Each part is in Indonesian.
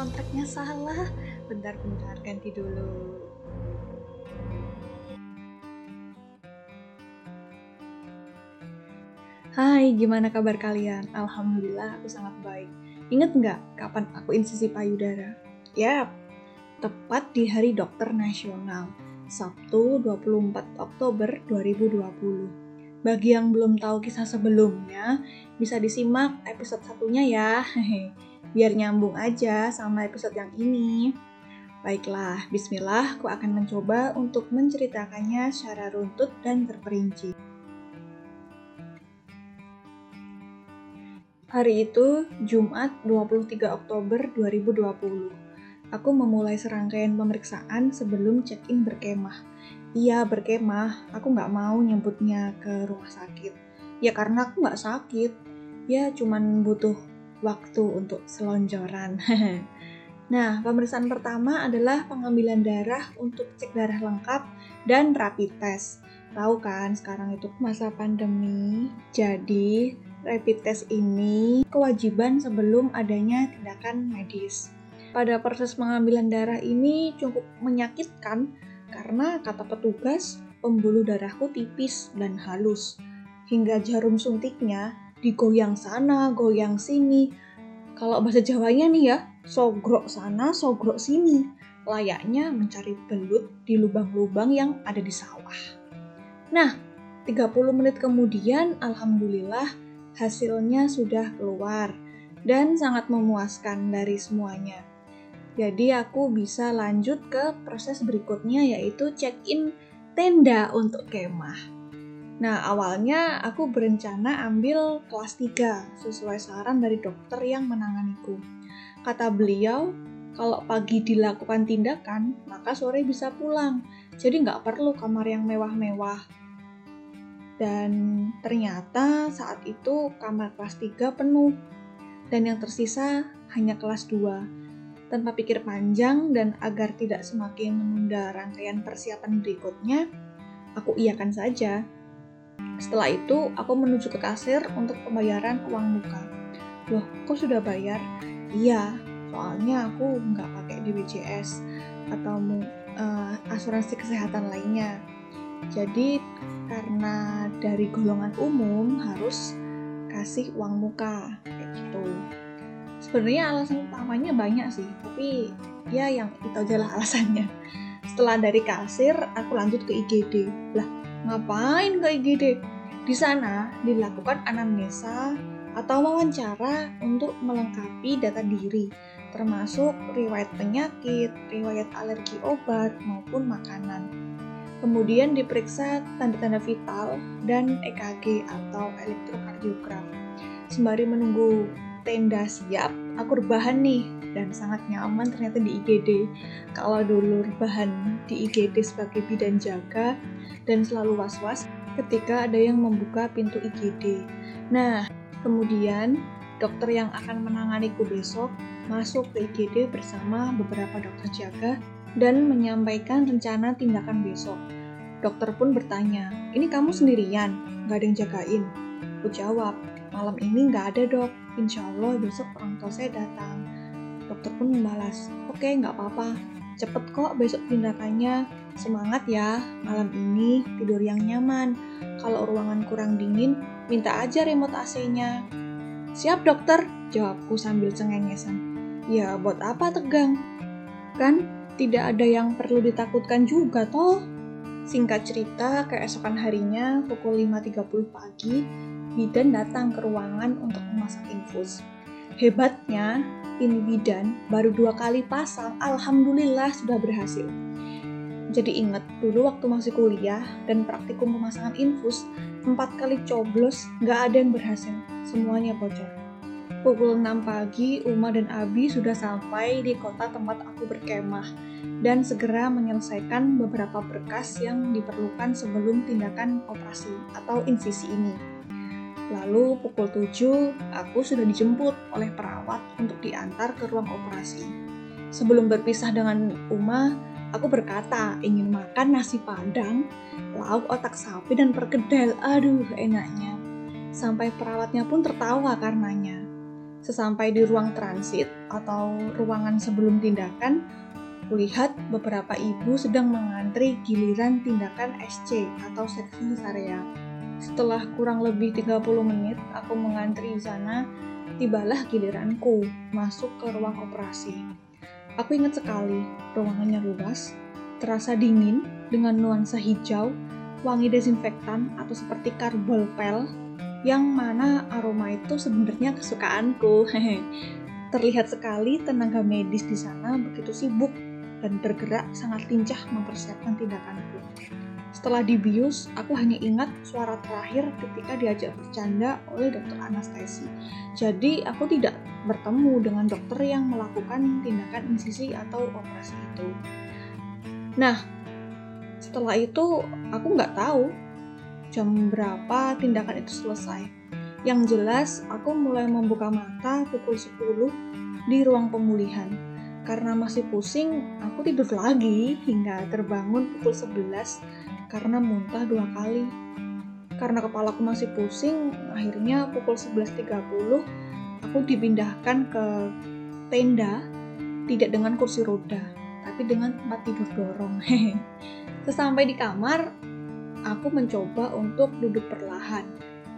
soundtracknya salah. Bentar-bentar ganti dulu. Hai, gimana kabar kalian? Alhamdulillah aku sangat baik. Ingat nggak kapan aku insisi payudara? Yap, tepat di Hari Dokter Nasional, Sabtu 24 Oktober 2020. Bagi yang belum tahu kisah sebelumnya, bisa disimak episode satunya ya. Biar nyambung aja sama episode yang ini. Baiklah, bismillah aku akan mencoba untuk menceritakannya secara runtut dan terperinci. Hari itu, Jumat 23 Oktober 2020. Aku memulai serangkaian pemeriksaan sebelum check-in berkemah. Iya, berkemah. Aku nggak mau nyebutnya ke rumah sakit. Ya karena aku nggak sakit. Ya cuman butuh waktu untuk selonjoran. nah, pemeriksaan pertama adalah pengambilan darah untuk cek darah lengkap dan rapid test. Tahu kan sekarang itu masa pandemi. Jadi, rapid test ini kewajiban sebelum adanya tindakan medis. Pada proses pengambilan darah ini cukup menyakitkan karena kata petugas pembuluh darahku tipis dan halus. Hingga jarum suntiknya digoyang sana, goyang sini. Kalau bahasa Jawanya nih ya, sogrok sana, sogrok sini. Layaknya mencari belut di lubang-lubang yang ada di sawah. Nah, 30 menit kemudian, Alhamdulillah, hasilnya sudah keluar dan sangat memuaskan dari semuanya. Jadi aku bisa lanjut ke proses berikutnya yaitu check-in tenda untuk kemah. Nah, awalnya aku berencana ambil kelas 3 sesuai saran dari dokter yang menanganiku. Kata beliau, kalau pagi dilakukan tindakan, maka sore bisa pulang. Jadi nggak perlu kamar yang mewah-mewah dan ternyata saat itu kamar kelas 3 penuh dan yang tersisa hanya kelas 2. Tanpa pikir panjang dan agar tidak semakin menunda rangkaian persiapan berikutnya, aku iakan saja. Setelah itu, aku menuju ke kasir untuk pembayaran uang muka. Loh, kok sudah bayar? Iya, soalnya aku nggak pakai BPJS atau uh, asuransi kesehatan lainnya. Jadi karena dari golongan umum harus kasih uang muka kayak gitu. Sebenarnya alasan utamanya banyak sih, tapi ya yang itu aja lah alasannya. Setelah dari kasir, aku lanjut ke IGD. Lah, ngapain ke IGD? Di sana dilakukan anamnesa atau wawancara untuk melengkapi data diri, termasuk riwayat penyakit, riwayat alergi obat, maupun makanan. Kemudian diperiksa tanda-tanda vital dan EKG atau elektrokardiograf. Sembari menunggu tenda siap, aku rebahan nih dan sangat nyaman ternyata di IGD. Kalau dulu rebahan di IGD sebagai bidan jaga dan selalu was-was ketika ada yang membuka pintu IGD. Nah, kemudian dokter yang akan menanganiku besok masuk ke IGD bersama beberapa dokter jaga dan menyampaikan rencana tindakan besok. Dokter pun bertanya, ini kamu sendirian, gak ada yang jagain? Aku jawab, malam ini gak ada dok, insya Allah besok orang tua saya datang. Dokter pun membalas, oke okay, gak apa-apa, cepet kok besok tindakannya, semangat ya, malam ini tidur yang nyaman. Kalau ruangan kurang dingin, minta aja remote AC-nya. Siap dokter, jawabku sambil cengengesan. Ya buat apa tegang? Kan tidak ada yang perlu ditakutkan juga toh. Singkat cerita, keesokan harinya pukul 5.30 pagi, bidan datang ke ruangan untuk memasang infus. Hebatnya, ini bidan baru dua kali pasang, alhamdulillah sudah berhasil. Jadi ingat, dulu waktu masih kuliah dan praktikum pemasangan infus, empat kali coblos, nggak ada yang berhasil. Semuanya bocor. Pukul 6 pagi, Uma dan Abi sudah sampai di kota tempat aku berkemah dan segera menyelesaikan beberapa berkas yang diperlukan sebelum tindakan operasi atau insisi ini. Lalu pukul 7, aku sudah dijemput oleh perawat untuk diantar ke ruang operasi. Sebelum berpisah dengan Uma, aku berkata ingin makan nasi padang, lauk otak sapi dan perkedel. Aduh, enaknya. Sampai perawatnya pun tertawa karenanya. Sesampai di ruang transit atau ruangan sebelum tindakan, kulihat beberapa ibu sedang mengantri giliran tindakan SC atau seksi area. Setelah kurang lebih 30 menit aku mengantri di sana, tibalah giliranku masuk ke ruang operasi. Aku ingat sekali, ruangannya luas, terasa dingin dengan nuansa hijau, wangi desinfektan atau seperti karbol pel, yang mana aroma itu sebenarnya kesukaanku. Terlihat sekali tenaga medis di sana begitu sibuk dan bergerak sangat lincah mempersiapkan tindakanku. Setelah dibius, aku hanya ingat suara terakhir ketika diajak bercanda oleh dokter anestesi. Jadi, aku tidak bertemu dengan dokter yang melakukan tindakan insisi atau operasi itu. Nah, setelah itu aku nggak tahu jam berapa tindakan itu selesai. Yang jelas, aku mulai membuka mata pukul 10 di ruang pemulihan. Karena masih pusing, aku tidur lagi hingga terbangun pukul 11 karena muntah dua kali. Karena kepalaku masih pusing, akhirnya pukul 11.30 aku dipindahkan ke tenda, tidak dengan kursi roda, tapi dengan tempat tidur dorong. Sesampai di kamar, aku mencoba untuk duduk perlahan,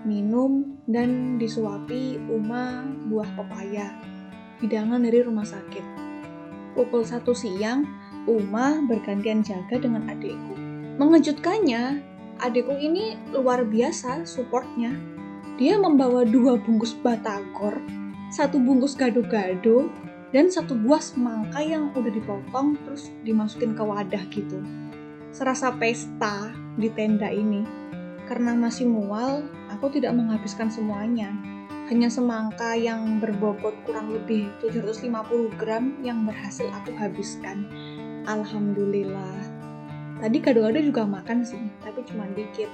minum, dan disuapi Uma buah pepaya, hidangan dari rumah sakit. Pukul satu siang, Uma bergantian jaga dengan adikku. Mengejutkannya, adikku ini luar biasa supportnya. Dia membawa dua bungkus batagor, satu bungkus gado-gado, dan satu buah semangka yang udah dipotong terus dimasukin ke wadah gitu serasa pesta di tenda ini. Karena masih mual, aku tidak menghabiskan semuanya. Hanya semangka yang berbobot kurang lebih 750 gram yang berhasil aku habiskan. Alhamdulillah. Tadi gado-gado juga makan sih, tapi cuma dikit.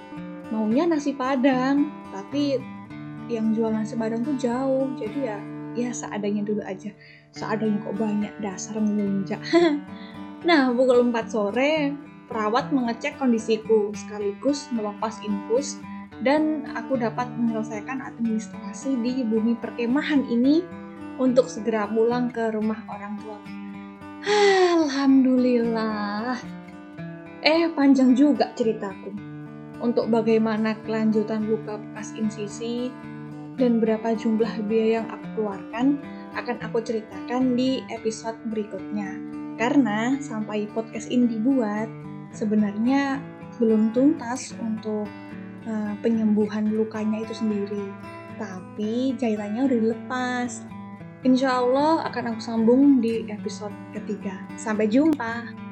Maunya nasi padang, tapi yang jual nasi padang tuh jauh, jadi ya ya seadanya dulu aja. Seadanya kok banyak dasar melunjak. nah, pukul 4 sore perawat mengecek kondisiku sekaligus melepas infus dan aku dapat menyelesaikan administrasi di bumi perkemahan ini untuk segera pulang ke rumah orang tua. Alhamdulillah. Eh, panjang juga ceritaku. Untuk bagaimana kelanjutan luka bekas insisi dan berapa jumlah biaya yang aku keluarkan akan aku ceritakan di episode berikutnya. Karena sampai podcast ini dibuat, sebenarnya belum tuntas untuk uh, penyembuhan lukanya itu sendiri. Tapi jahitannya udah dilepas. Insya Allah akan aku sambung di episode ketiga. Sampai jumpa.